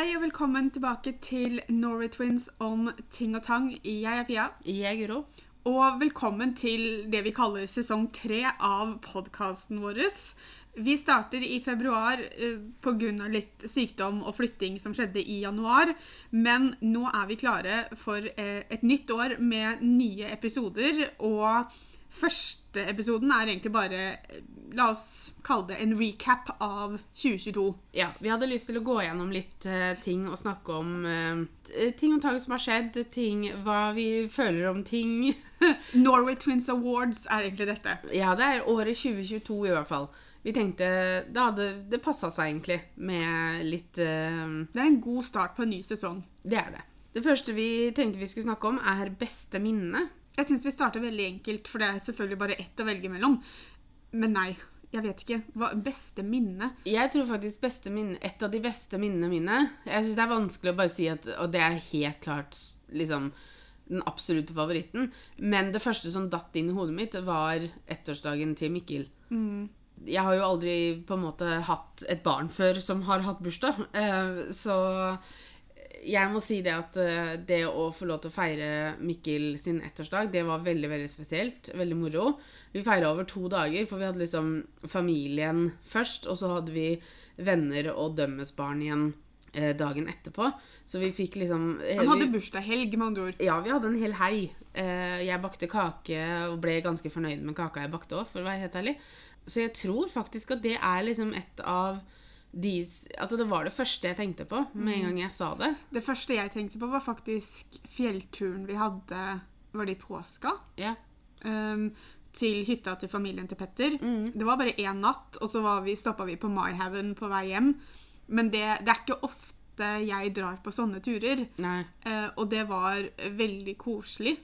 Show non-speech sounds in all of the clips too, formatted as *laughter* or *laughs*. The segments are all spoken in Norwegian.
Hei og velkommen tilbake til Norway Twins om ting og tang. Jeg er Pia. Jeg er Guro. Og velkommen til det vi kaller sesong tre av podkasten vår. Vi starter i februar eh, pga. litt sykdom og flytting som skjedde i januar. Men nå er vi klare for eh, et nytt år med nye episoder. Og første episoden er egentlig bare eh, La oss kalle det en recap av 2022. Ja, Vi hadde lyst til å gå gjennom litt uh, ting og snakke om uh, ting og tang som har skjedd, ting, hva vi føler om ting. *laughs* Norway Twins Awards er egentlig dette. ja, det er året 2022 i hvert fall. Vi tenkte Det hadde Det passa seg egentlig med litt uh, Det er en god start på en ny sesong. Det er det. Det første vi tenkte vi skulle snakke om, er beste minne. Jeg syns vi starter veldig enkelt, for det er selvfølgelig bare ett å velge mellom. Men nei, jeg vet ikke. Hva beste minne? Jeg tror faktisk beste minne, et av de beste minnene mine Jeg syns det er vanskelig å bare si at Og det er helt klart liksom den absolutte favoritten. Men det første som datt inn i hodet mitt, var ettårsdagen til Mikkel. Jeg har jo aldri på en måte hatt et barn før som har hatt bursdag. eh, Så jeg må si det at eh, det å få lov til å feire Mikkel sin ettårsdag, det var veldig veldig spesielt. Veldig moro. Vi feira over to dager, for vi hadde liksom familien først, og så hadde vi venner og dømmes barn igjen eh, dagen etterpå. Så vi fikk liksom eh, Han hadde bursdagshelg, med andre ord. ja, vi hadde en hel helg. Eh, Jeg bakte kake og ble ganske fornøyd med kaka jeg bakte òg, for å være helt ærlig. Så jeg tror faktisk at det er liksom et av de Altså, det var det første jeg tenkte på med en gang jeg sa det. Det første jeg tenkte på, var faktisk fjellturen vi hadde Var det i påska? Ja. Um, til hytta til familien til Petter. Mm. Det var bare én natt, og så var vi, stoppa vi på Myhaven på vei hjem. Men det, det er ikke ofte jeg drar på sånne turer. Eh, og det var veldig koselig.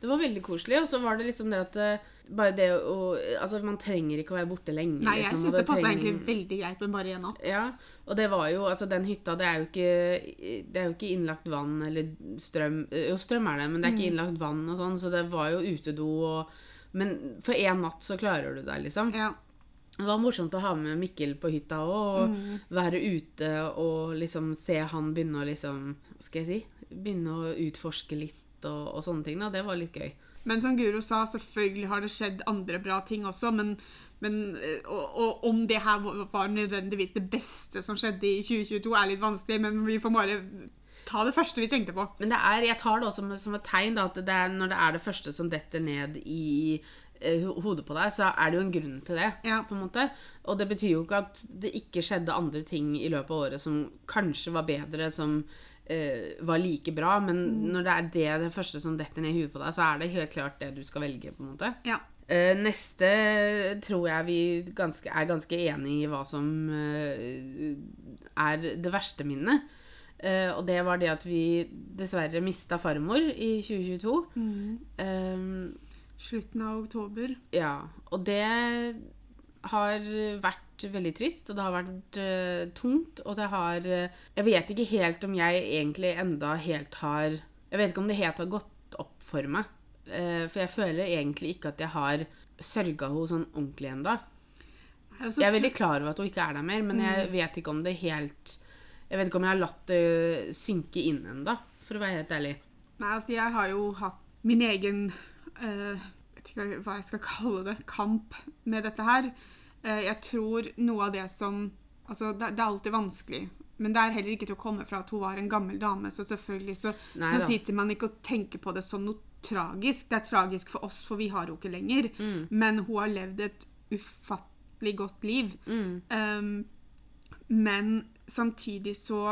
Det var veldig koselig, og så var det liksom det at eh, bare det å Altså, man trenger ikke å være borte lenge. Nei, jeg liksom, syns det passa trenger- egentlig veldig greit med bare én natt. Ja, og det var jo Altså, den hytta, det er jo ikke Det er jo ikke innlagt vann eller strøm Jo, strøm er det, men det er ikke Mm. innlagt vann og sånn, så det var jo utedo og Men for én natt så klarer du deg, liksom. Ja. Det var morsomt å ha med Mikkel på hytta òg, og Mm. være ute og liksom se han begynne å liksom Hva skal jeg si? Begynne å utforske litt og, og sånne ting. da, Det var litt gøy. Men som Guro sa, selvfølgelig har det skjedd andre bra ting også. Men, men eh, og, og om det her var nødvendigvis det beste som skjedde i 2022, er litt vanskelig. Men vi får bare ta det første vi tenkte på. Men det er, jeg tar det også som, som et tegn da, at det er, når det er det første som detter ned i eh, hodet på deg, så er det jo en grunn til det. Ja. på en måte. Og det betyr jo ikke at det ikke skjedde andre ting i løpet av året som kanskje var bedre, som eh, var like bra, men når det er det, det første som detter ned i huet på deg, så er det helt klart det du skal velge. på en måte. Ja. Uh, neste tror jeg vi ganske, er ganske enige i hva som eh, er det verste minnet. Uh, og det var det at vi dessverre mista farmor i 2022. Eh, Slutten av oktober. ja, og det har vært veldig trist, og det har vært uh, tungt, og det har uh, Jeg vet ikke helt om jeg egentlig enda helt har Jeg vet ikke om det helt har gått opp for meg. Uh, for jeg føler egentlig ikke at jeg har sørga henne sånn ordentlig enda. Altså, Jeg er veldig klar over at hun ikke er der mer, men jeg vet ikke om det helt Jeg vet ikke om jeg har latt det synke inn enda, for å være helt ærlig. Nei, altså jeg har jo hatt min egen hva jeg skal kalle det, kamp med dette her. Eh, jeg tror noe av det som Altså, det, det er alltid vanskelig. Men det er heller ikke til å komme fra at hun var en gammel dame, så selvfølgelig så, Nei så sitter man ikke og tenker på det som noe tragisk. Det er tragisk for oss, for vi har henne ikke lenger. Mm. Men hun har levd et ufattelig godt liv. Mm. Um, men samtidig så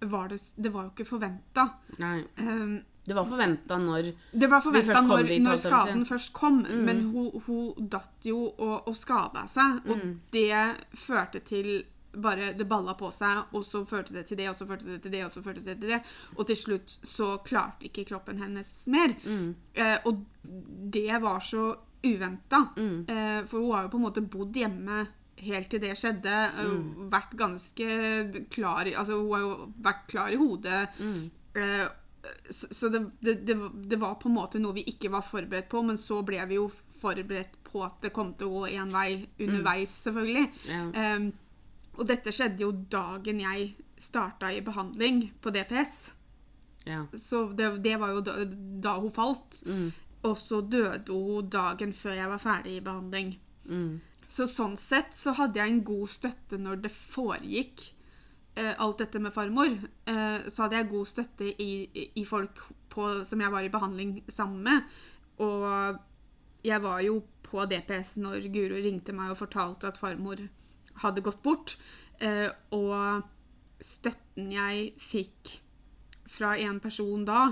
var det Det var jo ikke forventa. Um, Det var forventa når det var forventa når, når skaden først kom, Mm. men hun, hun datt jo og, og skada seg. Og Mm. det førte til bare Det balla på seg, og så førte det til det, og så førte det til det, og så førte det til det. Og til slutt så klarte ikke kroppen hennes mer. mm, Eh, og det var så uventa. mm, Eh, for hun har jo på en måte bodd hjemme helt til det skjedde. eh, Mm. Vært ganske klar Altså, hun har jo vært klar i hodet. mm. Så så det, det, det, var på en måte noe vi ikke var forberedt på, men så ble vi jo forberedt på at det kom til å gå én vei underveis, selvfølgelig. Ja. Um, og dette skjedde jo dagen jeg starta i behandling på DPS. Ja. Så det, det var jo da, da hun falt. Mm. Og så døde hun dagen før jeg var ferdig i behandling. Mm. Så sånn sett så hadde jeg en god støtte når det foregikk alt dette med farmor. Eh, så hadde jeg god støtte i, i- folk på, som jeg var i behandling sammen med. Og jeg var jo på DPS når Guro ringte meg og fortalte at farmor hadde gått bort. Eh, og støtten jeg fikk fra en person da,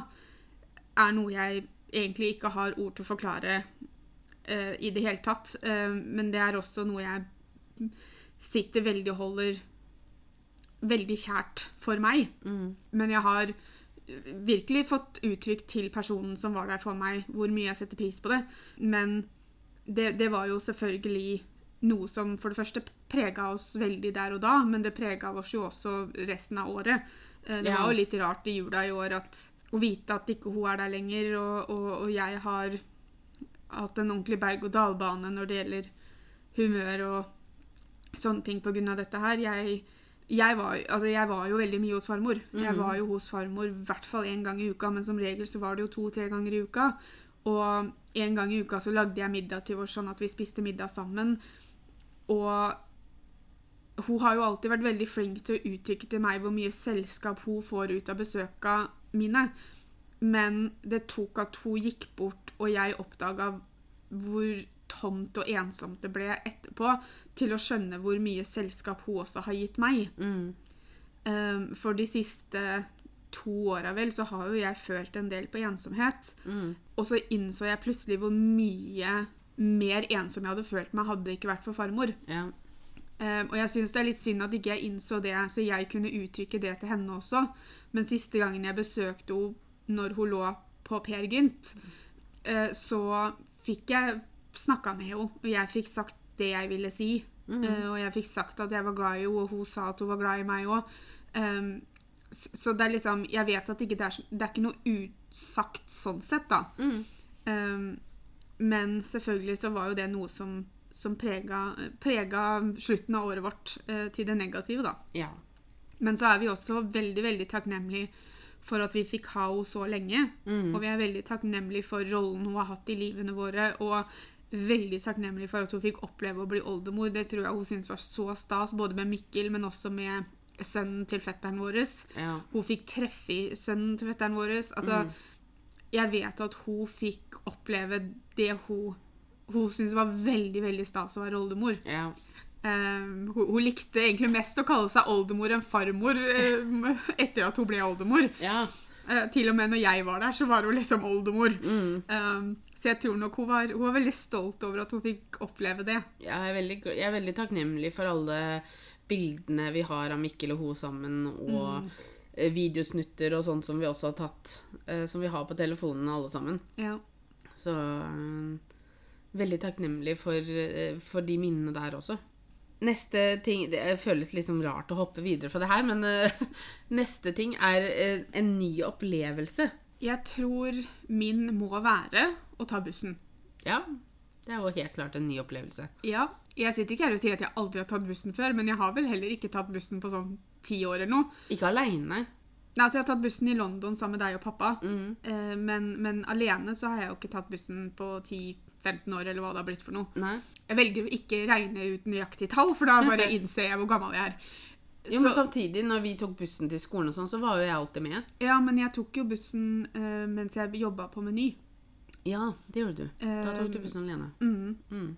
er noe jeg egentlig ikke har ord til å forklare eh, i det hele tatt. Eh, men det er også noe jeg sitter veldig og holder veldig kjært for meg. Mm. Men jeg har virkelig fått uttrykk til personen som var der for meg, hvor mye jeg setter pris på det. Men det, det var jo selvfølgelig noe som for det første prega oss veldig der og da, men det prega oss jo også resten av året. Eh, Det var jo litt rart i jula i år at, å vite at ikke hun er der lenger, og, og, og jeg har hatt en ordentlig berg-og-dal-bane når det gjelder humør og sånne ting av dette her. Jeg, jeg, var, altså jeg var jo veldig mye hos farmor. Jeg Mhm. var jo hos farmor i hvert fall én gang i uka, men som regel så var det jo to-tre ganger i uka. Og en gang i uka så lagde jeg middag til oss sånn at vi spiste middag sammen. Og hun har jo alltid vært veldig flink til å uttrykke til meg hvor mye selskap hun får ut av besøka mine. Men det tok at hun gikk bort, og jeg oppdaga hvor tomt og ensomt det ble etterpå, til å skjønne hvor mye selskap hun også har gitt meg. Mm. Um, for de siste to åra vel, så har jo jeg følt en del på ensomhet. Mm. Og så innså jeg plutselig hvor mye mer ensom jeg hadde følt meg hadde det ikke vært for farmor. Ja. Um, og jeg syns det er litt synd at ikke jeg innså det, så jeg kunne uttrykke det til henne også. Men siste gangen jeg besøkte henne når hun lå på Per Gynt, uh, så fikk jeg snakka med henne, og jeg fikk sagt det jeg ville si. Mm. Og jeg fikk sagt at jeg var glad i henne, og hun sa at hun var glad i meg òg. så det er liksom Jeg vet at ikke det, er, det er ikke noe utsagt sånn sett, da. Mm. Um, men selvfølgelig så var jo det noe som, som prega, prega slutten av året vårt uh, til det negative, da. ja. Men så er vi også veldig, veldig takknemlige for at vi fikk ha henne så lenge. Mm. Og vi er veldig takknemlige for rollen hun har hatt i livene våre. Og veldig takknemlig for at hun fikk oppleve å bli oldemor. Det tror jeg hun syntes var så stas, både med Mikkel, men også med sønnen til fetteren vår. ja. Hun fikk treffe i sønnen til fetteren vår. Altså, jeg vet at hun fikk oppleve det hun hun syntes var veldig veldig stas å være oldemor. ja. Um, hun, hun likte egentlig mest å kalle seg oldemor enn farmor um, *laughs* etter at hun ble oldemor. ja. Uh, til og med når jeg var der, så var hun liksom oldemor. Mm. Um, så jeg tror nok hun var, hun var veldig stolt over at hun fikk oppleve det. Jeg er, veldig, jeg er veldig takknemlig for alle bildene vi har av Mikkel og hun sammen, og mm. videosnutter og sånt som vi også har tatt, uh, som vi har på telefonene alle sammen. Ja. Så eh, veldig takknemlig for, eh, for de minnene der også. Neste ting Det føles liksom rart å hoppe videre fra det her, men uh, *laughs* neste ting er uh, en ny opplevelse. Jeg tror min må være å ta bussen. Ja, det er jo helt klart en ny opplevelse. Ja, Jeg sitter ikke her og sier at jeg aldri har tatt bussen før, men jeg har vel heller ikke tatt bussen på sånn ti år eller noe. Ikke aleine. Nei, altså Jeg har tatt bussen i London sammen med deg og pappa, Mm. eh, men, men alene så har jeg jo ikke tatt bussen på 10-15 år, eller hva det har blitt for noe. Nei. Jeg velger å ikke regne ut nøyaktig tall, for da bare *laughs* innser jeg hvor gammel jeg er. Jo, men Så- samtidig, når vi tok bussen til skolen og sånn, så var jo jeg alltid med. Ja, men jeg tok jo bussen uh, mens jeg jobba på Meny. Ja, det gjorde du. Da tok du Eh, bussen alene. Mm. Mm.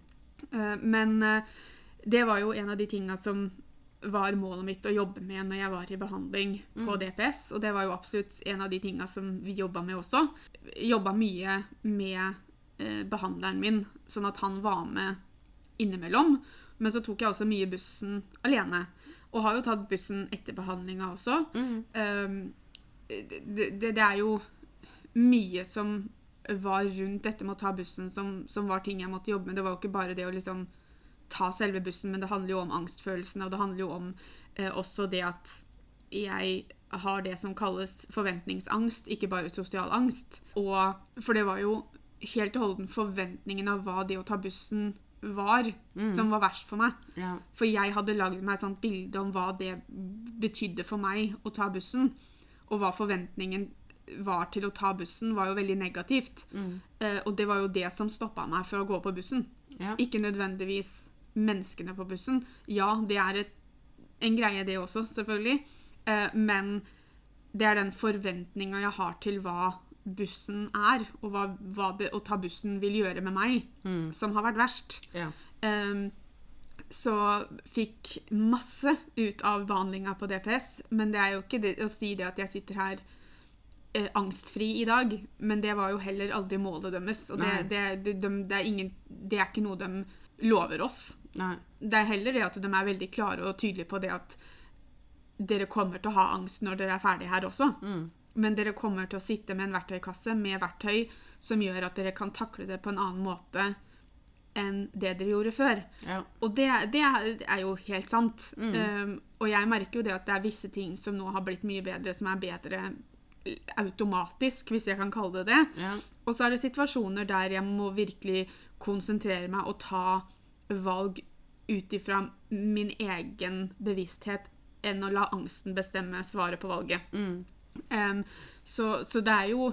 Uh, men uh, det var jo en av de tinga som var målet mitt å jobbe med når jeg var i behandling på DPS. Og det var jo absolutt en av de tinga som vi jobba med også. Jobba mye med eh, behandleren min, sånn at han var med innimellom. Men så tok jeg også mye bussen alene. Og har jo tatt bussen etter behandlinga også. Mm. Um, det, det, det er jo mye som var rundt dette med å ta bussen, som, som var ting jeg måtte jobbe med. Det var jo ikke bare det å liksom ta selve bussen, men det handler jo om angstfølelsene, og det handler jo om eh, også det at jeg har det som kalles forventningsangst, ikke bare sosial angst. Og, for det var jo helt og holden forventningen av hva det å ta bussen var, som var verst for meg. Ja. For jeg hadde lagd meg et sånt bilde om hva det betydde for meg å ta bussen. Og hva forventningen var til å ta bussen, var jo veldig negativt. Eh, og det var jo det som stoppa meg for å gå på bussen. Ja. Ikke nødvendigvis menneskene på bussen. Ja, det er et, en greie, det også, selvfølgelig. Eh, men det er den forventninga jeg har til hva bussen er, og hva, hva det å ta bussen vil gjøre med meg, som har vært verst. Ja. Um, så fikk masse ut av behandlinga på DPS, men det er jo ikke det å si det at jeg sitter her eh, angstfri i dag, men det var jo heller aldri målet deres. Og det, det, det, de, det, er ingen, det er ikke noe de lover oss. Nei. Det er heller det at de er veldig klare og tydelige på det at dere kommer til å ha angst når dere er ferdige her også. Men dere kommer til å sitte med en verktøykasse med verktøy som gjør at dere kan takle det på en annen måte enn det dere gjorde før. Ja. Og det, det er jo helt sant. Um, og jeg merker jo det at det er visse ting som nå har blitt mye bedre, som er bedre automatisk, hvis jeg kan kalle det det. Ja. Og så er det situasjoner der jeg må virkelig konsentrere meg og ta valg ut ifra min egen bevissthet enn å la angsten bestemme svaret på valget. Um, så, så det er jo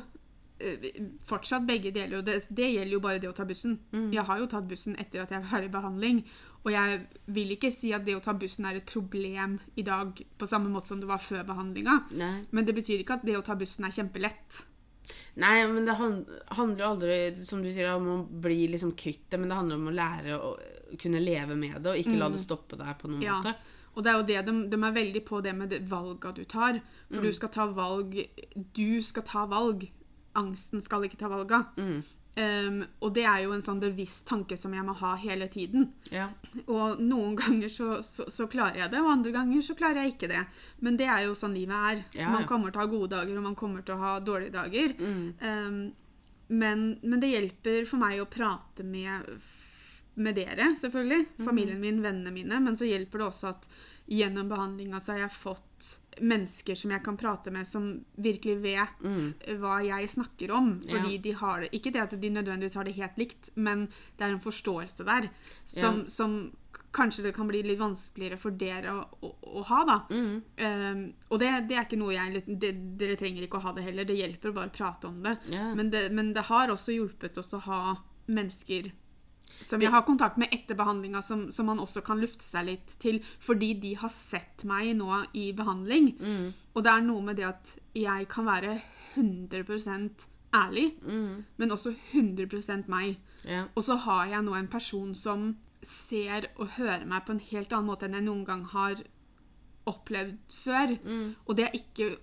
eh, fortsatt begge deler. Og det, det gjelder jo bare det å ta bussen. Jeg har jo tatt bussen etter at jeg er ferdig i behandling. Og jeg vil ikke si at det å ta bussen er et problem i dag på samme måte som det var før behandlinga. Men det betyr ikke at det å ta bussen er kjempelett. Nei, men det handler jo aldri som du sier, om å bli liksom kvitt det, men det handler om å lære å kunne leve med det, og ikke la det stoppe deg på noen Ja. måte. Og det er jo det, de, de er veldig på det med det valga du tar. For du skal ta valg Du skal ta valg. Angsten skal ikke ta valga. Um, og det er jo en sånn bevisst tanke som jeg må ha hele tiden. Ja. Og noen ganger så, så, så klarer jeg det, og andre ganger så klarer jeg ikke det. Men det er jo sånn livet er. Ja, Man kommer til å ha gode dager, og man kommer til å ha dårlige dager. Um, men, men det hjelper for meg å prate med, med dere, selvfølgelig. Familien min, vennene mine. Men så hjelper det også at gjennom behandlinga så har jeg fått mennesker som jeg kan prate med, som virkelig vet hva jeg snakker om. Fordi Ja. de har det Ikke det at de nødvendigvis har det helt likt, men det er en forståelse der som, som kanskje det kan bli litt vanskeligere for dere å, å, å ha, da. Um, og det, det er ikke noe jeg det, Dere trenger ikke å ha det heller. Det hjelper å bare prate om det. Ja. Men, det men det har også hjulpet oss å ha mennesker som jeg har kontakt med etter behandlinga, som, som man også kan lufte seg litt til. Fordi de har sett meg nå i behandling. Og det er noe med det at jeg kan være 100% ærlig, men også 100 meg. Ja. Og så har jeg nå en person som ser og hører meg på en helt annen måte enn jeg noen gang har opplevd før. Og det er ikke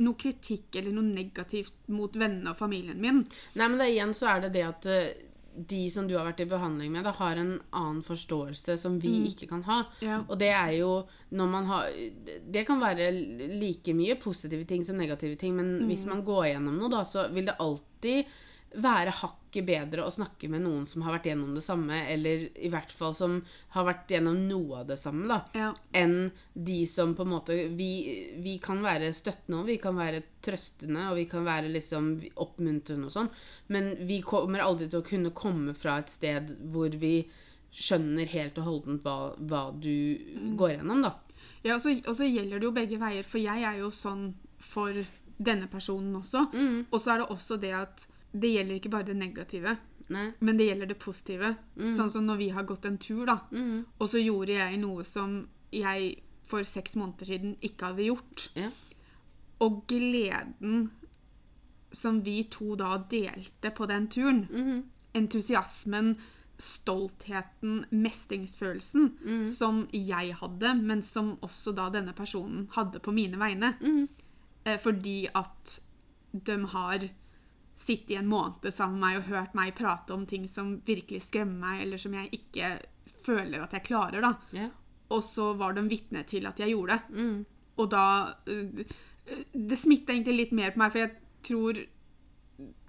noe kritikk eller noe negativt mot vennene og familien min. Nei, men det, igjen så er det det at eh, de som du har vært i behandling med, da, har en annen forståelse som vi ikke kan ha. Ja. Og det er jo når man har Det kan være like mye positive ting som negative ting, men hvis man går gjennom noe, da, så vil det alltid være hakket bedre å snakke med noen som har vært gjennom det samme, eller i hvert fall som har vært gjennom noe av det samme, da Ja. enn de som på en måte vi, vi kan være støttende og vi kan være trøstende og vi kan være liksom oppmuntrende og sånn, men vi kommer aldri til å kunne komme fra et sted hvor vi skjønner helt og holdent hva, hva du går gjennom, da. Ja, og så, og så gjelder det jo begge veier, for jeg er jo sånn for denne personen også. Og så er det også det at det gjelder ikke bare det negative, Nei. men det gjelder det positive. Sånn som når vi har gått en tur, da. Mm. Og så gjorde jeg noe som jeg for seks måneder siden ikke hadde gjort. Ja. Og gleden som vi to da delte på den turen, mm. entusiasmen, stoltheten, mestringsfølelsen Mm. som jeg hadde, men som også da denne personen hadde på mine vegne. Mm. Eh, fordi at de har sittet i en måned sammen med meg og hørt meg prate om ting som virkelig skremmer meg, eller som jeg ikke føler at jeg klarer, da. Yeah. Og så var de vitne til at jeg gjorde det. Mm. Og da øh, Det smitta egentlig litt mer på meg, for jeg tror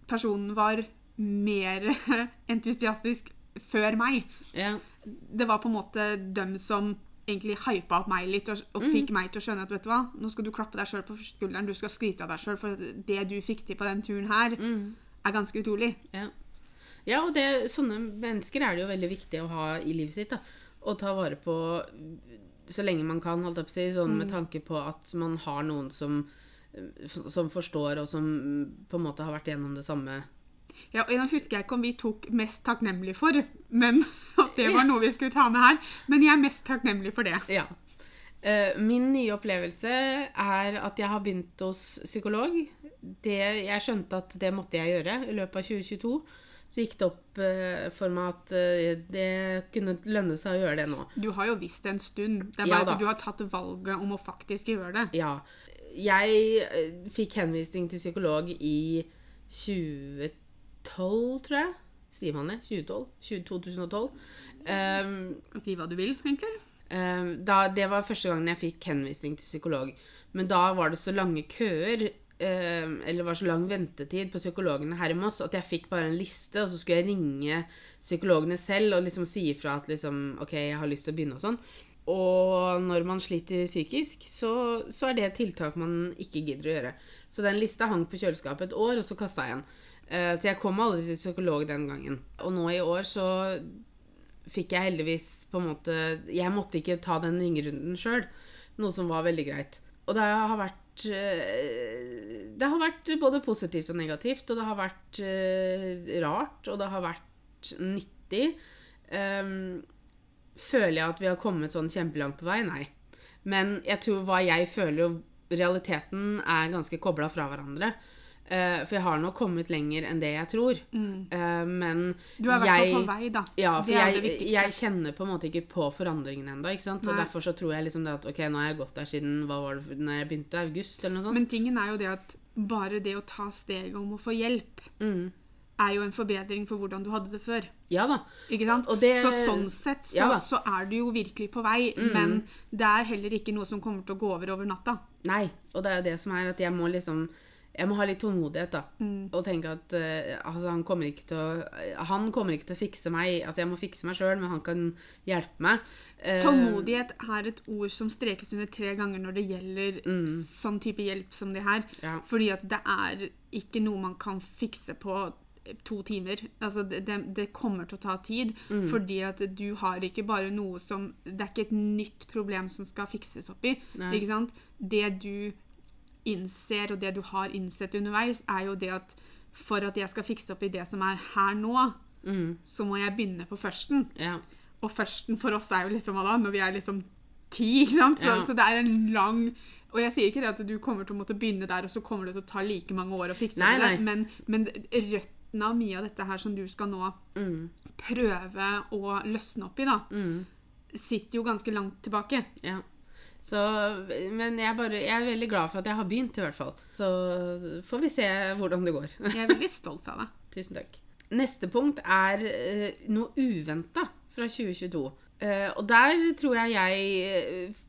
personen var mer *laughs* entusiastisk før meg. Yeah. Det var på en måte dem som egentlig hypa opp meg litt og, og fikk meg til å skjønne at vet du hva, nå skal du klappe deg sjøl på skulderen, du skal skryte av deg sjøl, for det du fikk til på den turen her, er ganske utrolig. Ja. Ja, og det, sånne mennesker er det jo veldig viktig å ha i livet sitt. da. Å ta vare på så lenge man kan, holdt jeg på å si. Sånn med tanke på at man har noen som, som forstår, og som på en måte har vært gjennom det samme. Ja, og Jeg husker jeg ikke om vi tok mest takknemlig for, men *laughs* at det var noe vi skulle ta med her. Men jeg er mest takknemlig for det. Ja. Eh, Min nye opplevelse er at jeg har begynt hos psykolog. Det, jeg skjønte at det måtte jeg gjøre i løpet av 2022. Så gikk det opp eh, for meg at eh, det kunne lønne seg å gjøre det nå. Du har jo visst det en stund. Det er bare ja, at du har tatt valget om å faktisk gjøre det. Ja. Jeg fikk henvisning til psykolog i 2012, tror jeg. Sier man det? 2012? 2012. Um, Si hva du vil, egentlig. Um, da, det var første gangen jeg fikk henvisning til psykolog. Men da var det så lange køer, um, eller var så lang ventetid på psykologene her i Moss, at jeg fikk bare en liste, og så skulle jeg ringe psykologene selv og liksom si ifra at liksom, ok, jeg har lyst til å begynne og sånn. Og når man sliter psykisk, så, så er det et tiltak man ikke gidder å gjøre. Så den lista hang på kjøleskapet et år, og så kasta jeg den. Eh, så jeg kom aldri til psykolog den gangen. Og nå i år så fikk jeg heldigvis på en måte Jeg måtte ikke ta den ringerunden sjøl, noe som var veldig greit. Og det har vært eh, Det har vært både positivt og negativt, og det har vært eh, rart, og det har vært nyttig. Ehm, føler jeg at vi har kommet sånn kjempelangt på vei? Nei. Men jeg tror hva jeg føler og realiteten er ganske kobla fra hverandre. Eh, for jeg har nok kommet lenger enn det jeg tror. Eh, men Du er i hvert fall på vei, da. ja, for jeg, jeg kjenner på en måte ikke på forandringen ennå. Og derfor så tror jeg liksom det at ok, nå har jeg gått der siden hva var det, når jeg begynte? August, eller noe sånt? Men tingen er jo det at bare det å ta steget om å få hjelp, Mm. er jo en forbedring for hvordan du hadde det før. Ja da. Ikke sant? Det- Så sånn sett så, Ja så er du jo virkelig på vei, men det er heller ikke noe som kommer til å gå over over natta. Nei. Og det er jo det som er at jeg må liksom jeg må ha litt tålmodighet, da. Mm. Og tenke at uh, altså, han kommer ikke til å Han kommer ikke til å fikse meg. Altså, jeg må fikse meg sjøl, men han kan hjelpe meg. Uh, Tålmodighet er et ord som strekes under tre ganger når det gjelder sånn type hjelp som det her. Ja. Fordi at det er ikke noe man kan fikse på to timer. Altså det, det, det kommer til å ta tid. Mm. Fordi at du har ikke bare noe som Det er ikke et nytt problem som skal fikses opp i. Ikke sant? Det du innser, og det du har innsett underveis, er jo det at for at jeg skal fikse opp i det som er her nå, Mm, så må jeg begynne på førsten. ja. Og førsten for oss er jo liksom hva da, når vi er liksom ti, ikke sant? Så, Ja. så det er en lang Og jeg sier ikke det at du kommer til å måtte begynne der, og så kommer det til å ta like mange år å fikse Nei, opp det, men, men røtten av mye av dette her som du skal nå Mm, prøve å løsne opp i, da, mm. sitter jo ganske langt tilbake. Ja. Så, men jeg, bare, jeg er veldig glad for at jeg har begynt, i hvert fall. Så får vi se hvordan det går. Jeg er veldig stolt av deg. *laughs* Tusen takk. Neste punkt er uh, noe uventa fra 2022. Uh, og der tror jeg jeg uh,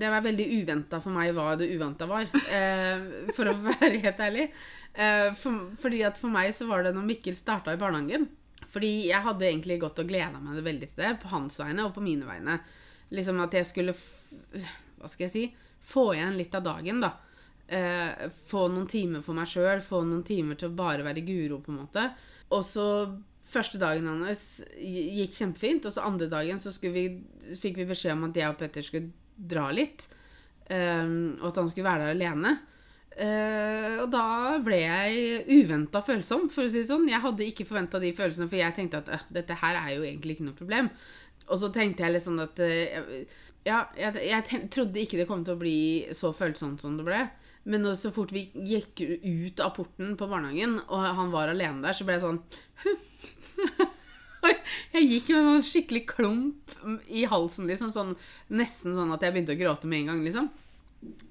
Det var veldig uventa for meg hva det uventa var, eh, for å *laughs* være helt ærlig. Eh, for, fordi at for meg så var det når Mikkel starta i barnehagen. Fordi jeg hadde egentlig gått og gleda meg veldig til det, på hans vegne og på mine vegne. Liksom at jeg skulle Hva skal jeg si? Få igjen litt av dagen, da. Eh, få noen timer for meg sjøl, få noen timer til å bare være Guro, på en måte. Og så Første dagen hans gikk kjempefint, og så andre dagen så vi, fikk vi beskjed om at jeg og Petter skulle dra litt. Um, og at han skulle være der alene. Uh, og da ble jeg uventa følsom, for å si det sånn. Jeg hadde ikke forventa de følelsene, for jeg tenkte at dette her er jo egentlig ikke noe problem. Og så tenkte jeg litt sånn at eh, Ja, jeg, jeg trodde ikke det kom til å bli så følsomt som det ble. Men så fort vi gikk ut av porten på barnehagen, og han var alene der, så ble jeg sånn *laughs* Jeg gikk med en skikkelig klump i halsen, liksom. Sånn, nesten sånn at jeg begynte å gråte med en gang, liksom.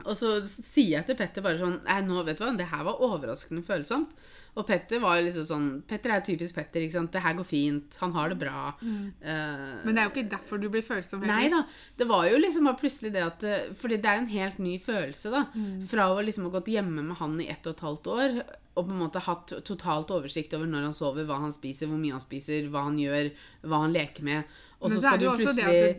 Og så sier jeg til Petter bare sånn nå vet du hva, det her var overraskende følsomt. Og Petter var liksom sånn Petter er typisk Petter. ikke sant? Det her går fint. Han har det bra. Eh, Men det er jo ikke derfor du blir følsom Nei da. Det var jo liksom bare plutselig det at eh, Fordi det er en helt ny følelse, da. Fra å liksom ha gått hjemme med han i ett og et halvt år og på en måte hatt totalt oversikt over når han sover, hva han spiser, hvor mye han spiser, hva han gjør, hva han leker med. Og så så skal du plutselig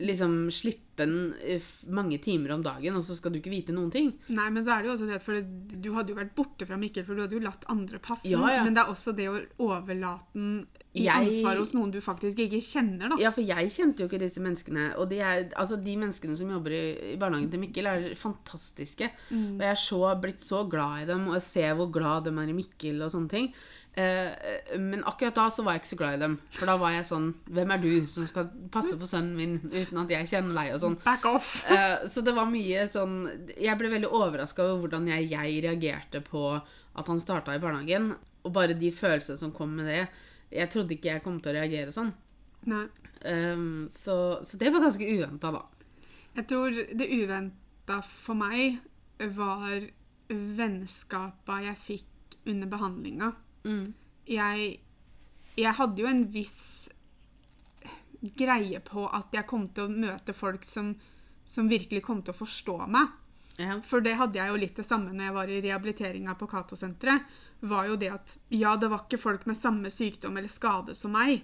liksom slippe den eh, mange timer om dagen, og så skal du ikke vite noen ting. Nei, men så er det jo også det at du hadde jo vært borte fra Mikkel, for du hadde jo latt andre passe. Ja, ja. Men det er også det å overlate den i ansvar hos noen du faktisk ikke kjenner, da. Ja, for jeg kjente jo ikke disse menneskene. Og de, er, altså, de menneskene som jobber i, i barnehagen til Mikkel, er fantastiske. Og jeg er så, blitt så glad i dem, og jeg ser hvor glad de er i Mikkel og sånne ting. Eh, men akkurat da så var jeg ikke så glad i dem. For da var jeg sånn Hvem er du som skal passe på sønnen min uten at jeg kjenner deg? og sånn. Back off! *laughs* Eh, så det var mye sånn Jeg ble veldig overraska over hvordan jeg, jeg reagerte på at han starta i barnehagen. Og bare de følelsene som kom med det. Jeg trodde ikke jeg kom til å reagere sånn. Nei. Um, så, så det var ganske uventa, da. Jeg tror det uventa for meg var vennskapa jeg fikk under behandlinga. Mm. Jeg, jeg hadde jo en viss greie på at jeg kom til å møte folk som, som virkelig kom til å forstå meg. Ja. For det hadde jeg jo litt det samme når jeg var i rehabiliteringa på Cato-senteret. Var jo det at ja, det var ikke folk med samme sykdom eller skade som meg,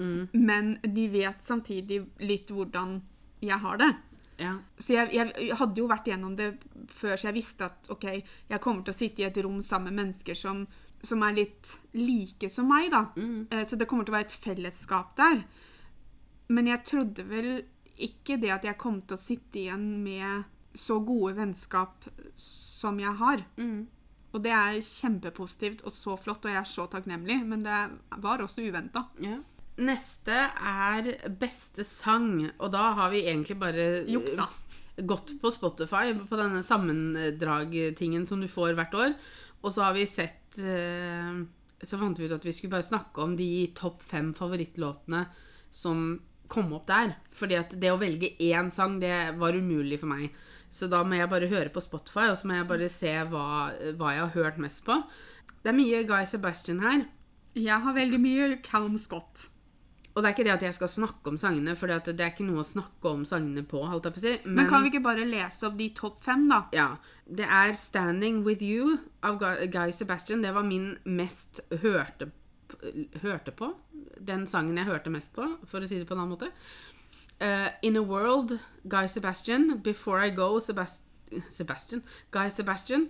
Mm. men de vet samtidig litt hvordan jeg har det. ja. Så jeg, jeg hadde jo vært gjennom det før, så jeg visste at ok, jeg kommer til å sitte i et rom sammen med mennesker som, som er litt like som meg, da. Mm. Eh, Så det kommer til å være et fellesskap der. Men jeg trodde vel ikke det at jeg kom til å sitte igjen med så gode vennskap som jeg har. Mm. Og det er kjempepositivt og så flott, og jeg er så takknemlig, men det var også uventa. ja. Neste er beste sang, og da har vi egentlig bare Juksa. gått på Spotify på denne sammendragtingen som du får hvert år. Og så har vi sett eh, Så fant vi ut at vi skulle bare snakke om de topp fem favorittlåtene som kom opp der. Fordi at det å velge én sang, det var umulig for meg. Så da må jeg bare høre på Spotify, og så må jeg bare se hva, hva jeg har hørt mest på. Det er mye Guy Sebastian her. Jeg har veldig mye Callum Scott. Og det er ikke det at jeg skal snakke om sangene, for det er ikke noe å snakke om sangene på. holdt jeg på å si. Men kan vi ikke bare lese opp de topp fem, da? Ja. Det er 'Standing With You' av Guy Sebastian. Det var min mest hørte, hørte på. Den sangen jeg hørte mest på, for å si det på en annen måte. Eh, 'In a World', Guy Sebastian. 'Before I Go', Sebast Sebastian. Guy Sebastian.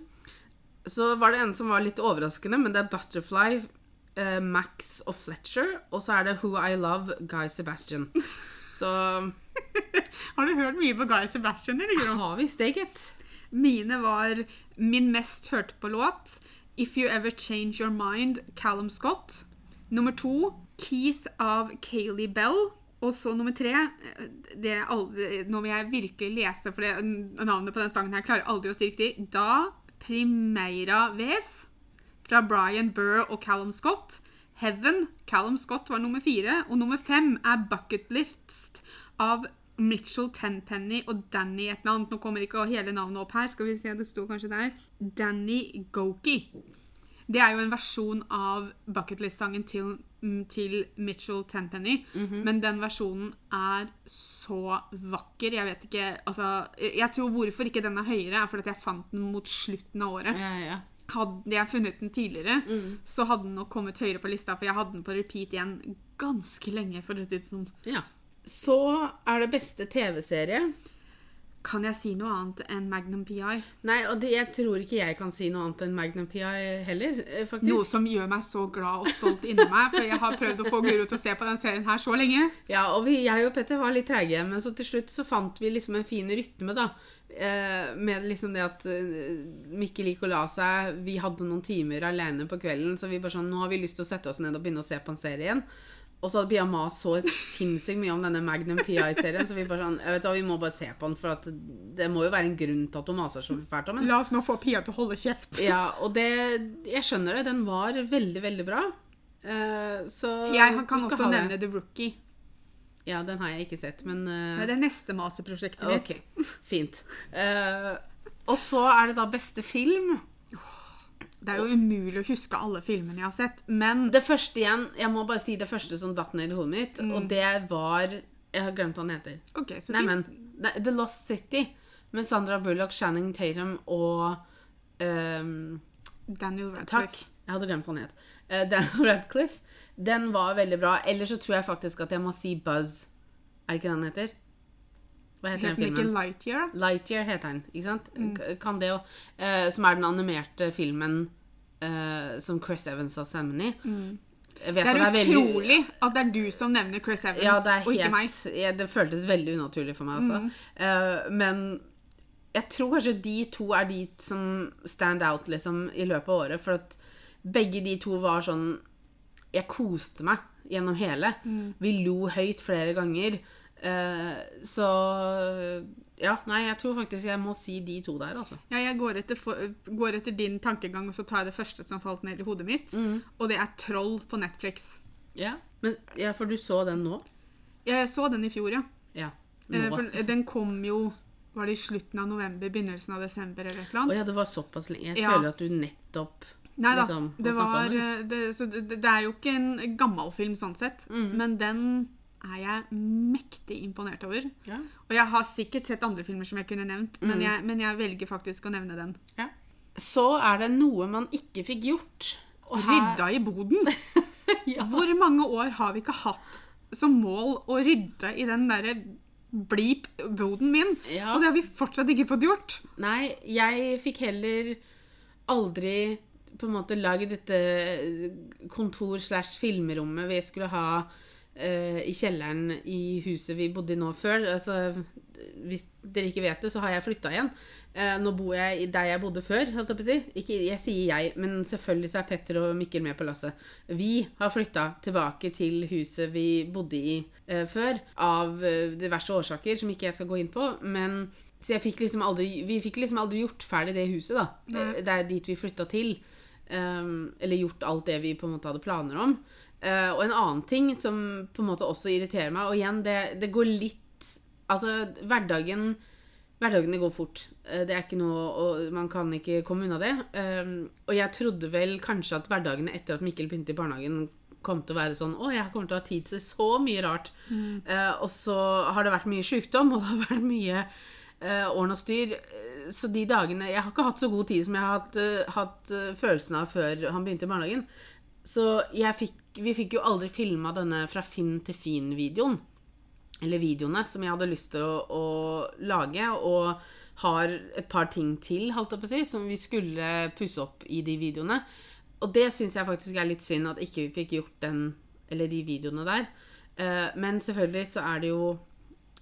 Så var det en som var litt overraskende, men det er 'Butterfly', uh, Max og Fletcher. Og så er det 'Who I Love', Guy Sebastian. *laughs* Så Har du hørt mye på Guy Sebastian? eller Jeg har vi steget. Mine var min mest hørte på låt. If You Ever Change Your Mind, Callum Scott. Nummer to, Keith av Kayleigh Bell. Og så nummer tre eh, det aldri, Nå vil jeg virkelig lese, for det, navnet på den sangen her klarer aldri å si riktig. Da Primeira Ves fra Brian Burr og Callum Scott. Heaven, Callum Scott var nummer fire. Og nummer fem er Bucket List av Mitchell Tenpenny og Danny et eller annet. Nå kommer ikke hele navnet opp her. Skal vi se, det sto kanskje der. Danny Goki. Det er jo en versjon av Bucket List-sangen til, til Mitchell Tenpenny. Men den versjonen er så vakker. Jeg vet ikke Altså, jeg tror hvorfor ikke den er høyere, er fordi jeg fant den mot slutten av året. Ja, ja. Hadde jeg funnet den tidligere, så hadde den nok kommet høyere på lista, for jeg hadde den på repeat igjen ganske lenge. for å si det sånn. Ja. Så er det beste TV-serie. Kan jeg si noe annet enn Magnum PI? Nei, og det, jeg tror ikke jeg kan si noe annet enn Magnum PI heller, eh, faktisk. Noe som gjør meg så glad og stolt inni meg, for jeg har prøvd å få Guro til å se på den serien her så lenge. Ja, og vi, jeg og Petter var litt treige, men så til slutt så fant vi liksom en fin rytme, da. Eh, med liksom det at eh, Mikkel gikk og la seg, vi hadde noen timer alene på kvelden, så vi bare sånn, nå har vi lyst til å sette oss ned og begynne å se på en serie igjen. Og så hadde Pia mas så sinnssykt mye om denne Magnum PI-serien, så vi bare sånn, jeg vet hva, vi må bare se på den, for at det må jo være en grunn til at hun maser så fælt om den. La oss nå få Pia til å holde kjeft. Ja, og det Jeg skjønner det. Den var veldig, veldig bra. Uh, så Jeg kan også ha det. nevne The Rookie. Ja, den har jeg ikke sett, men eh, Det er neste maseprosjektet mitt. Ok, fint. Uh, og så er det da beste film. Det er jo umulig å huske alle filmene jeg har sett, men Det første igjen, jeg må bare si det første som datt ned i hodet mitt, og det var Jeg har glemt hva den heter. OK, så Nei, men The Lost City med Sandra Bullock, Shannon Tatum og um, Daniel Radcliffe. Takk. Jeg hadde glemt hva den het. Uh, Daniel *laughs* Radcliffe. Den var veldig bra. Eller så tror jeg faktisk at jeg må si Buzz. Er det ikke den heter? Hva heter Het den filmen? Lightyear? Lightyear heter den, ikke sant? Mm. Kan det jo. Eh, som er den animerte filmen eh, som Chris Evans har stemmen i. Vet Det er at veldig- utrolig at det er du som nevner Chris Evans, Ja, det er og ikke meg. ja, Det føltes veldig unaturlig for meg også. Eh, men jeg tror kanskje de to er de som stand out liksom, i løpet av året. For at begge de to var sånn Jeg koste meg gjennom hele. Vi lo høyt flere ganger. Eh, så Ja, nei, jeg tror faktisk jeg må si de to der, altså. Ja, jeg går etter, for, går etter din tankegang, og så tar jeg det første som falt ned i hodet mitt. Mm. Og det er Troll på Netflix. Ja, men, ja, For du så den nå? Jeg så den i fjor, ja. Ja. Eh, Nå. For den kom jo Var det i slutten av november, begynnelsen av desember eller et eller Å annet? ja, det var såpass lenge. Jeg Ja. føler at du nettopp Nei da. liksom, det, var, den. eh, det, det, det er jo ikke en gammel film sånn sett, Mm. men den er jeg mektig imponert over. Ja. Og jeg har sikkert sett andre filmer som jeg kunne nevnt, Mm. men, jeg, men jeg velger faktisk å nevne den. Ja. Så er det noe man ikke fikk gjort. Og her- Rydda i boden! *laughs* Ja. Hvor mange år har vi ikke hatt som mål å rydde i den derre bleep-boden min? Ja. Og det har vi fortsatt ikke fått gjort. Nei, jeg fikk heller aldri på en måte lagd dette kontor slash filmrommet vi skulle ha eh, i kjelleren i huset vi bodde i nå før. Altså, hvis dere ikke vet det, så har jeg flytta igjen. Uh, nå bor jeg der jeg bodde før, holdt jeg på å si. Ikke, jeg sier jeg, men selvfølgelig så er Petter og Mikkel med på lasset. Vi har flytta tilbake til huset vi bodde i uh, før, av diverse årsaker som ikke jeg skal gå inn på. Men så jeg fikk liksom aldri, vi fikk liksom aldri gjort ferdig det huset, da. Nei. Det er dit vi flytta til. Um, eller gjort alt det vi på en måte hadde planer om. Eh, og en annen ting som på en måte også irriterer meg, og igjen, det, det går litt Altså, hverdagen Hverdagene går fort. Uh, Det er ikke noe og Man kan ikke komme unna det. Uh, og jeg trodde vel kanskje at hverdagene etter at Mikkel begynte i barnehagen, kom til å være sånn Å, jeg kommer til å ha tid til så mye rart. Eh, og så har det vært mye sykdom, og det har vært mye uh, ordn og styr. Så de dagene Jeg har ikke hatt så god tid som jeg har hatt, hatt følelsen av før han begynte i barnehagen. Så fikk, vi fikk jo aldri filma denne fra Finn til fin-videoen. Eller videoene som jeg hadde lyst til å, å lage. Og har et par ting til, holdt jeg på å si, som vi skulle pusse opp i de videoene. Og det syns jeg faktisk er litt synd at ikke vi fikk gjort den, eller de videoene der. Eh, men selvfølgelig så er det jo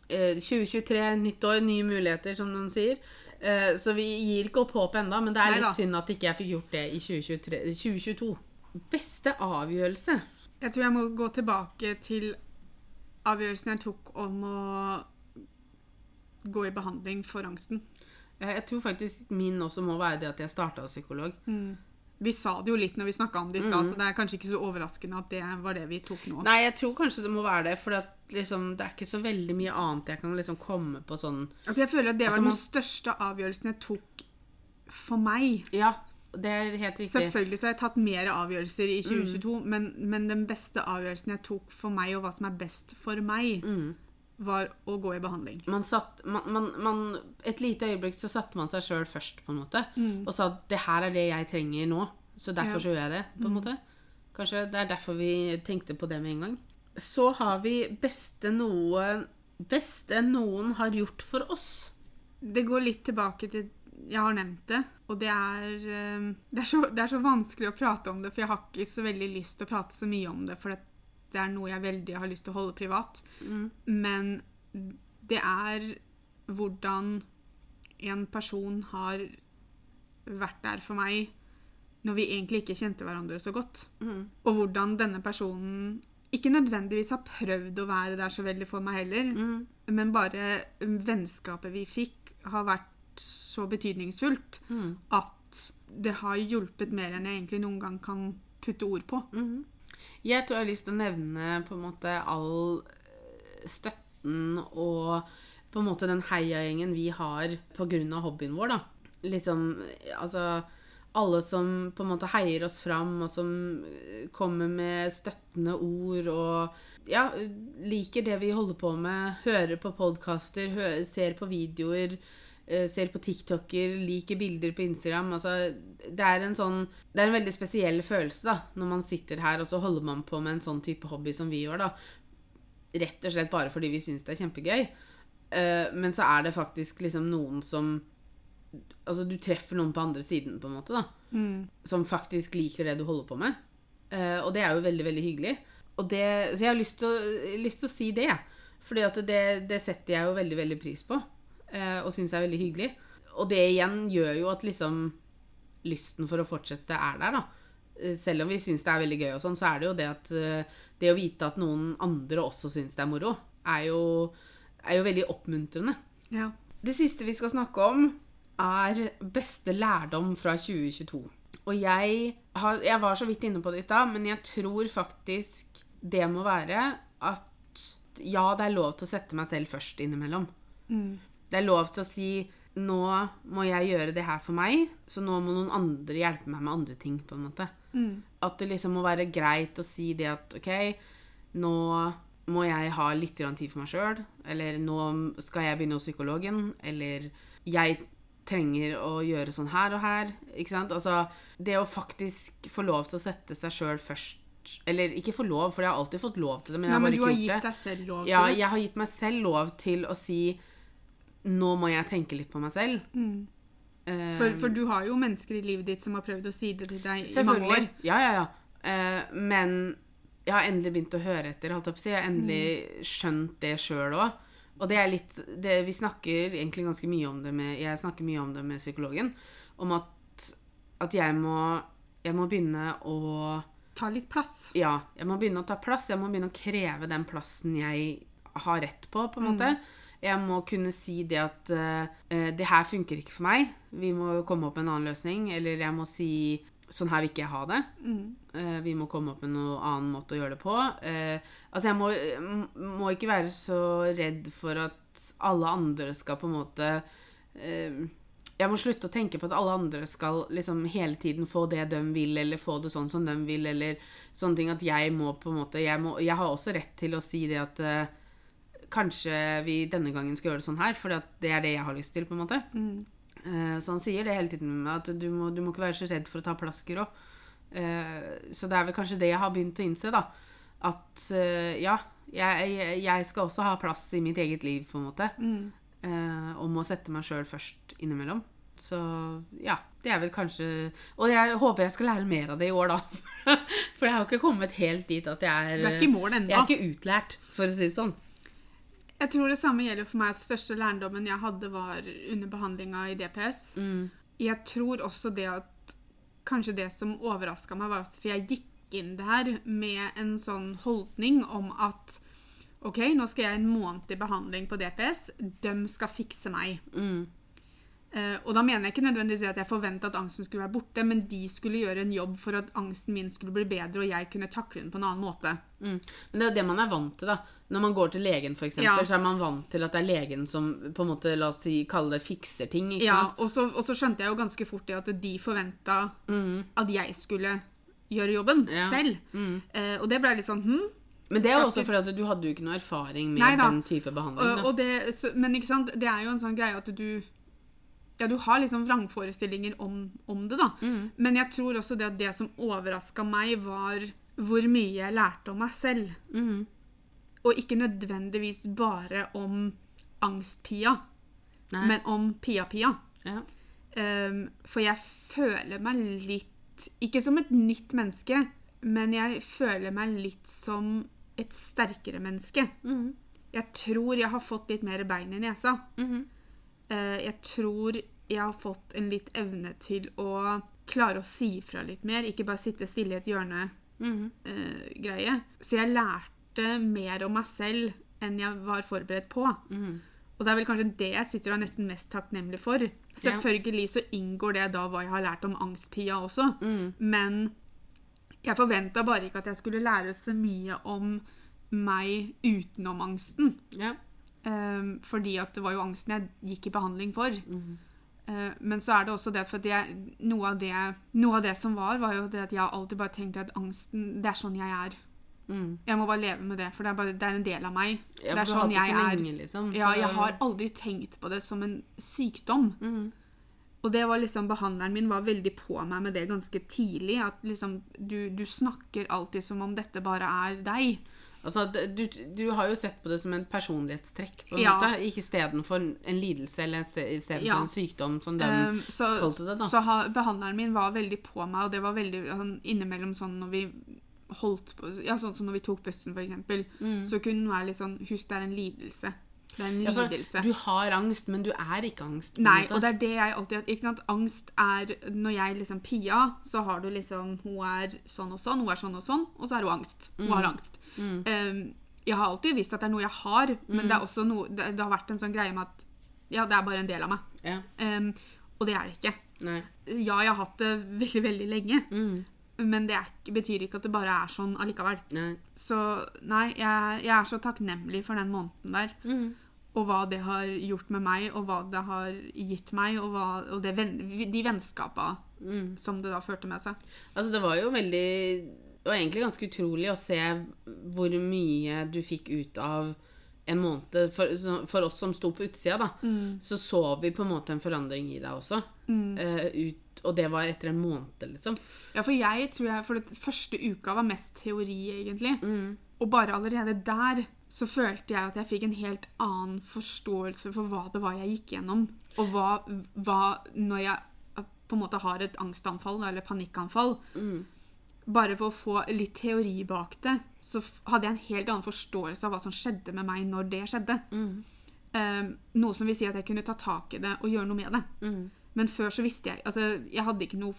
eh, 2023, nytt år, nye muligheter, som noen sier. Eh, så vi gir ikke opp håpet ennå, men det er Neida. litt synd at ikke jeg fikk gjort det i 2023, 2022. Beste avgjørelse? Jeg tror jeg må gå tilbake til avgjørelsen jeg tok om å gå i behandling for angsten. Jeg tror faktisk min også må være det at jeg starta hos psykolog. Vi sa det jo litt når vi snakka om det i stad, så det er kanskje ikke så overraskende at det var det vi tok nå. Nei, jeg tror kanskje det må være det, for liksom, det er ikke så veldig mye annet jeg kan liksom komme på sånn Altså, jeg føler at det var Altså, man- den største avgjørelsen jeg tok for meg. Ja, det er helt riktig. Selvfølgelig så har jeg tatt mer avgjørelser i Mm. 2022, men, men den beste avgjørelsen jeg tok for meg, og hva som er best for meg, Mm. var å gå i behandling. Man satt, man, man, et lite øyeblikk så satte man seg sjøl først, på en måte. Og sa at det her er det jeg trenger nå, så derfor Ja. så gjør jeg det. på en måte. Kanskje det er derfor vi tenkte på det med en gang. Så har vi beste noe Beste noen har gjort for oss. Det går litt tilbake til Jeg har nevnt det, og det er, eh, det er, så, det er så vanskelig å prate om det, for jeg har ikke så veldig lyst til å prate så mye om det, for det, er noe jeg veldig har lyst til å holde privat. Men det er hvordan en person har vært der for meg når vi egentlig ikke kjente hverandre så godt. Og hvordan denne personen ikke nødvendigvis har prøvd å være der så veldig for meg heller, men bare vennskapet vi fikk, har vært så betydningsfullt at det har hjulpet mer enn jeg egentlig noen gang kan putte ord på. Jeg tror jeg har lyst til å nevne på en måte all eh, støtten og på en måte den heiagjengen vi har av hobbyen vår, da. Liksom, altså alle som på en måte heier oss fram, og som eh, kommer med støttende ord og ja, liker det vi holder på med, hører på podkaster, ser på videoer, ser på TikToker, liker bilder på Instagram. Altså, det er en sånn Det er en veldig spesiell følelse, da, når man sitter her, og så holder man på med en sånn type hobby som vi gjør, da. Rett og slett bare fordi vi syns det er kjempegøy. Eh, men så er det faktisk liksom noen som Altså, du treffer noen på andre siden, på en måte, da. Mm. Som faktisk liker det du holder på med. Eh, og det er jo veldig, veldig hyggelig. Og det, så jeg har lyst til, å, lyst til å si det. Fordi at det, det setter jeg jo veldig, veldig pris på. Eh, og syns er veldig hyggelig. Og det igjen gjør jo at liksom lysten for å fortsette er der, da. Eh, Selv om vi syns det er veldig gøy, og sånn, så er det jo det at eh, det å vite at noen andre også syns det er moro, er jo, er jo veldig oppmuntrende. Ja. Det siste vi skal snakke om, er beste lærdom fra 2022. Og jeg, har, jeg var så vidt inne på det i stad, men jeg tror faktisk det må være at ja, det er lov til å sette meg selv først innimellom. Mm. Det er lov til å si nå må jeg gjøre det her for meg, så nå må noen andre hjelpe meg med andre ting. på en måte. Mm. At det liksom må være greit å si det at OK, nå må jeg ha litt tid for meg sjøl. Eller nå skal jeg begynne hos psykologen. Eller jeg trenger å gjøre sånn her og her. Ikke sant? Altså, det å faktisk få lov til å sette seg sjøl først Eller ikke få lov, for jeg har alltid fått lov til det, men Nei, men du har gjort gitt det. deg selv lov til det. Ja, jeg har gitt meg selv lov til å si Nå må jeg tenke litt på meg selv. Mm. Eh, For, for du har jo mennesker i livet ditt som har prøvd å si det til deg i mange år. Ja, ja, ja. Uh, men jeg har endelig begynt å høre etter. Jeg har endelig Mm. skjønt det sjøl òg. Og det er litt det, Vi snakker egentlig ganske mye om det med Jeg snakker mye om det med psykologen. Om at, at jeg må Jeg må begynne å Ta litt plass. Ja, jeg må begynne å ta plass. Jeg må begynne å kreve den plassen jeg har rett på, på en måte. Jeg må kunne si det at eh, det her funker ikke for meg. Vi må komme opp med en annen løsning. Eller jeg må si sånn her vil ikke jeg ha det. Mm. Uh, vi må komme opp med noen annen måte å gjøre det på. Uh, altså, jeg må, må ikke være så redd for at alle andre skal på en måte Jeg må slutte å tenke på at alle andre skal liksom hele tiden få det de vil, eller få det sånn som de vil, eller sånne ting. At jeg må på en måte Jeg, må, jeg har også rett til å si det at eh, kanskje vi denne gangen skal gjøre det sånn her, for det er det jeg har lyst til, på en måte. Mm. Eh, Så han sier det hele tiden, at du må, du må ikke være så redd for å ta plasker òg. Eh, Så det er vel kanskje det jeg har begynt å innse, da. At eh, ja, jeg, jeg- skal også ha plass i mitt eget liv, på en måte. Mm. Og må sette meg sjøl først innimellom. Så ja, det er vel kanskje Og jeg håper jeg skal lære mer av det i år, da. *laughs* For jeg har jo ikke kommet helt dit at jeg er Du er ikke i mål ennå. Jeg er ikke utlært, for å si det sånn. Jeg tror det samme gjelder for meg. at Største lærdommen jeg hadde, var under behandlinga i DPS. Mm. Jeg tror også det at kanskje det som overraska meg, var at for jeg gikk inn det her med en sånn holdning om at OK, nå skal jeg en måned i behandling på DPS. De skal fikse meg. Mm. Eh, og da mener jeg ikke nødvendigvis at jeg forventa at angsten skulle være borte, men de skulle gjøre en jobb for at angsten min skulle bli bedre, og jeg kunne takle den på en annen måte. Mm. Men det er jo det man er vant til, da. Når man går til legen, eksempel, Ja. så er man vant til at det er legen som på en måte, la oss si, kalle det fikser ting. ikke Ja, og så, og så skjønte jeg jo ganske fort det at de forventa mm. at jeg skulle gjøre jobben Ja. selv. Mm. Uh, og det ble litt sånn hm? Men det er også fordi at du hadde jo ikke noe erfaring med Nei den type behandling. Og, og det, så, men det er jo en sånn greie at du Ja, du har liksom vrangforestillinger om, om det, da. Mm. Men jeg tror også det at det som overraska meg, var hvor mye jeg lærte om meg selv. Mm. Og ikke nødvendigvis bare om angst-Pia, men om Pia-Pia. ja. Um, for jeg føler meg litt Ikke som et nytt menneske, men jeg føler meg litt som et sterkere menneske. Mm. Jeg tror jeg har fått litt mer bein i nesa. Mhm. Eh, jeg tror jeg har fått en litt evne til å klare å si fra litt mer, ikke bare sitte stille i et hjørne Mhm. eh. Så jeg lærte mer om meg selv enn jeg var forberedt på. Mm. Og det er vel kanskje det jeg sitter og er nesten mest takknemlig for. Selvfølgelig så inngår det da hva jeg har lært om angstpia også. mm. Men jeg forventa bare ikke at jeg skulle lære så mye om meg utenom angsten. Ja. Um, fordi at det var jo angsten jeg gikk i behandling for. Mm. Uh, men så er det også det for jeg, noe, av det, noe av det som var, var jo det at jeg alltid bare tenkte at angsten, det er sånn jeg er. Mm. Jeg må bare leve med det, for det er, bare, det er en del av meg. Ja, det er sånn jeg så er. lenge, liksom. Ja, jeg har aldri tenkt på det som en sykdom. Mm. Og det var liksom, behandleren min var veldig på meg med det ganske tidlig. At liksom, du, du snakker alltid som om dette bare er deg. Altså, du, du har jo sett på det som en personlighetstrekk, på en Ja. måte. Istedenfor en lidelse eller istedenfor Ja. en sykdom som den Um, så kalte det, da. så ha, behandleren min var veldig på meg, og det var veldig sånn, innimellom sånn når vi holdt på Ja, sånn som når vi tok bussen, for eksempel. Så kunne den være litt sånn Husk, det er en lidelse. Det er en Mm. Ja, lidelse. Du har angst, men du er ikke angst. Nei, og det er det jeg alltid ikke sant? Angst er Når jeg liksom Pia, så har du liksom Hun er sånn og sånn, hun er sånn og sånn, og så er hun angst. Hun Mm. har angst. Um, jeg har alltid visst at det er noe jeg har, men Mm. det er også noe det, det har vært en sånn greie med at Ja, det er bare en del av meg. Ja. Um, og det er det ikke. Nei. Ja, jeg har hatt det veldig, veldig lenge, Mm. men det er, betyr ikke at det bare er sånn allikevel. Nei. Så nei, jeg, jeg er så takknemlig for den måneden der. Mm. Og hva det har gjort med meg, og hva det har gitt meg, og, hva, og det, de vennskapa Mm. som det da førte med seg. Altså, det var jo veldig Og egentlig ganske utrolig å se hvor mye du fikk ut av en måned. For, for oss som sto på utsida, da, så så vi på en måte en forandring i deg også. Eh, ut, og det var etter en måned, liksom. Ja, for jeg tror jeg For det første uka var mest teori, egentlig. Mm. Og bare allerede der så følte jeg at jeg fikk en helt annen forståelse for hva det var jeg gikk gjennom. Og hva, hva når jeg eh, på en måte har et angstanfall eller panikkanfall. Mm. Bare for å få litt teori bak det, så hadde jeg en helt annen forståelse av hva som skjedde med meg når det skjedde. Mm. Um, noe som vil si at jeg kunne ta tak i det og gjøre noe med det. Mm. Men før så visste jeg Altså, jeg hadde ikke noe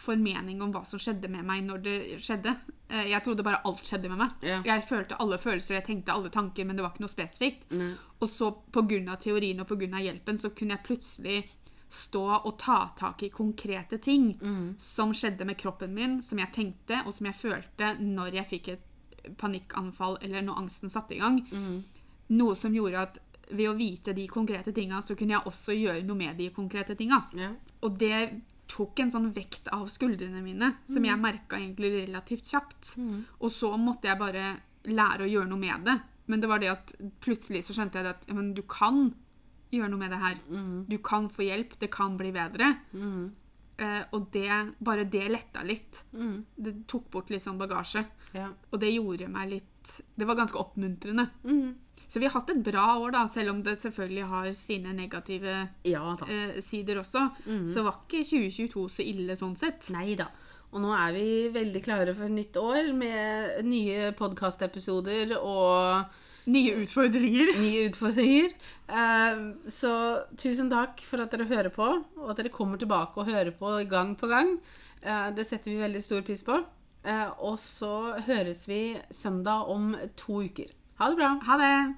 formening om hva som skjedde med meg når det skjedde. Eh, Jeg trodde bare alt skjedde med meg. Ja. Jeg følte alle følelser, jeg tenkte alle tanker, men det var ikke noe spesifikt. Mm. Og så pga. teorien og pga. hjelpen så kunne jeg plutselig stå og ta tak i konkrete ting Mm. som skjedde med kroppen min, som jeg tenkte, og som jeg følte når jeg fikk et panikkanfall eller når angsten satte i gang. Mm. Noe som gjorde at ved å vite de konkrete tinga, så kunne jeg også gjøre noe med de konkrete tinga. Ja. Og det tok en sånn vekt av skuldrene mine, som jeg merka egentlig relativt kjapt. Mm. Og så måtte jeg bare lære å gjøre noe med det. Men det var det at plutselig så skjønte jeg at ja, men du kan gjøre noe med det her. Mm. Du kan få hjelp, det kan bli bedre. Mm. Uh, og det, bare det letta litt. Mm. Det tok bort litt sånn bagasje. Ja. Og det gjorde meg litt Det var ganske oppmuntrende. Mm. Så vi har hatt et bra år, da, selv om det selvfølgelig har sine negative ja eh, sider også. Så var ikke 2022 så ille sånn sett. Nei da. Og nå er vi veldig klare for et nytt år med nye podkastepisoder og Nye utfordringer. *laughs* nye utfordringer. Eh, Så tusen takk for at dere hører på, og at dere kommer tilbake og hører på gang på gang. Eh, Det setter vi veldig stor pris på. Eh, Og så høres vi søndag om to uker. Ha det bra. Ha det!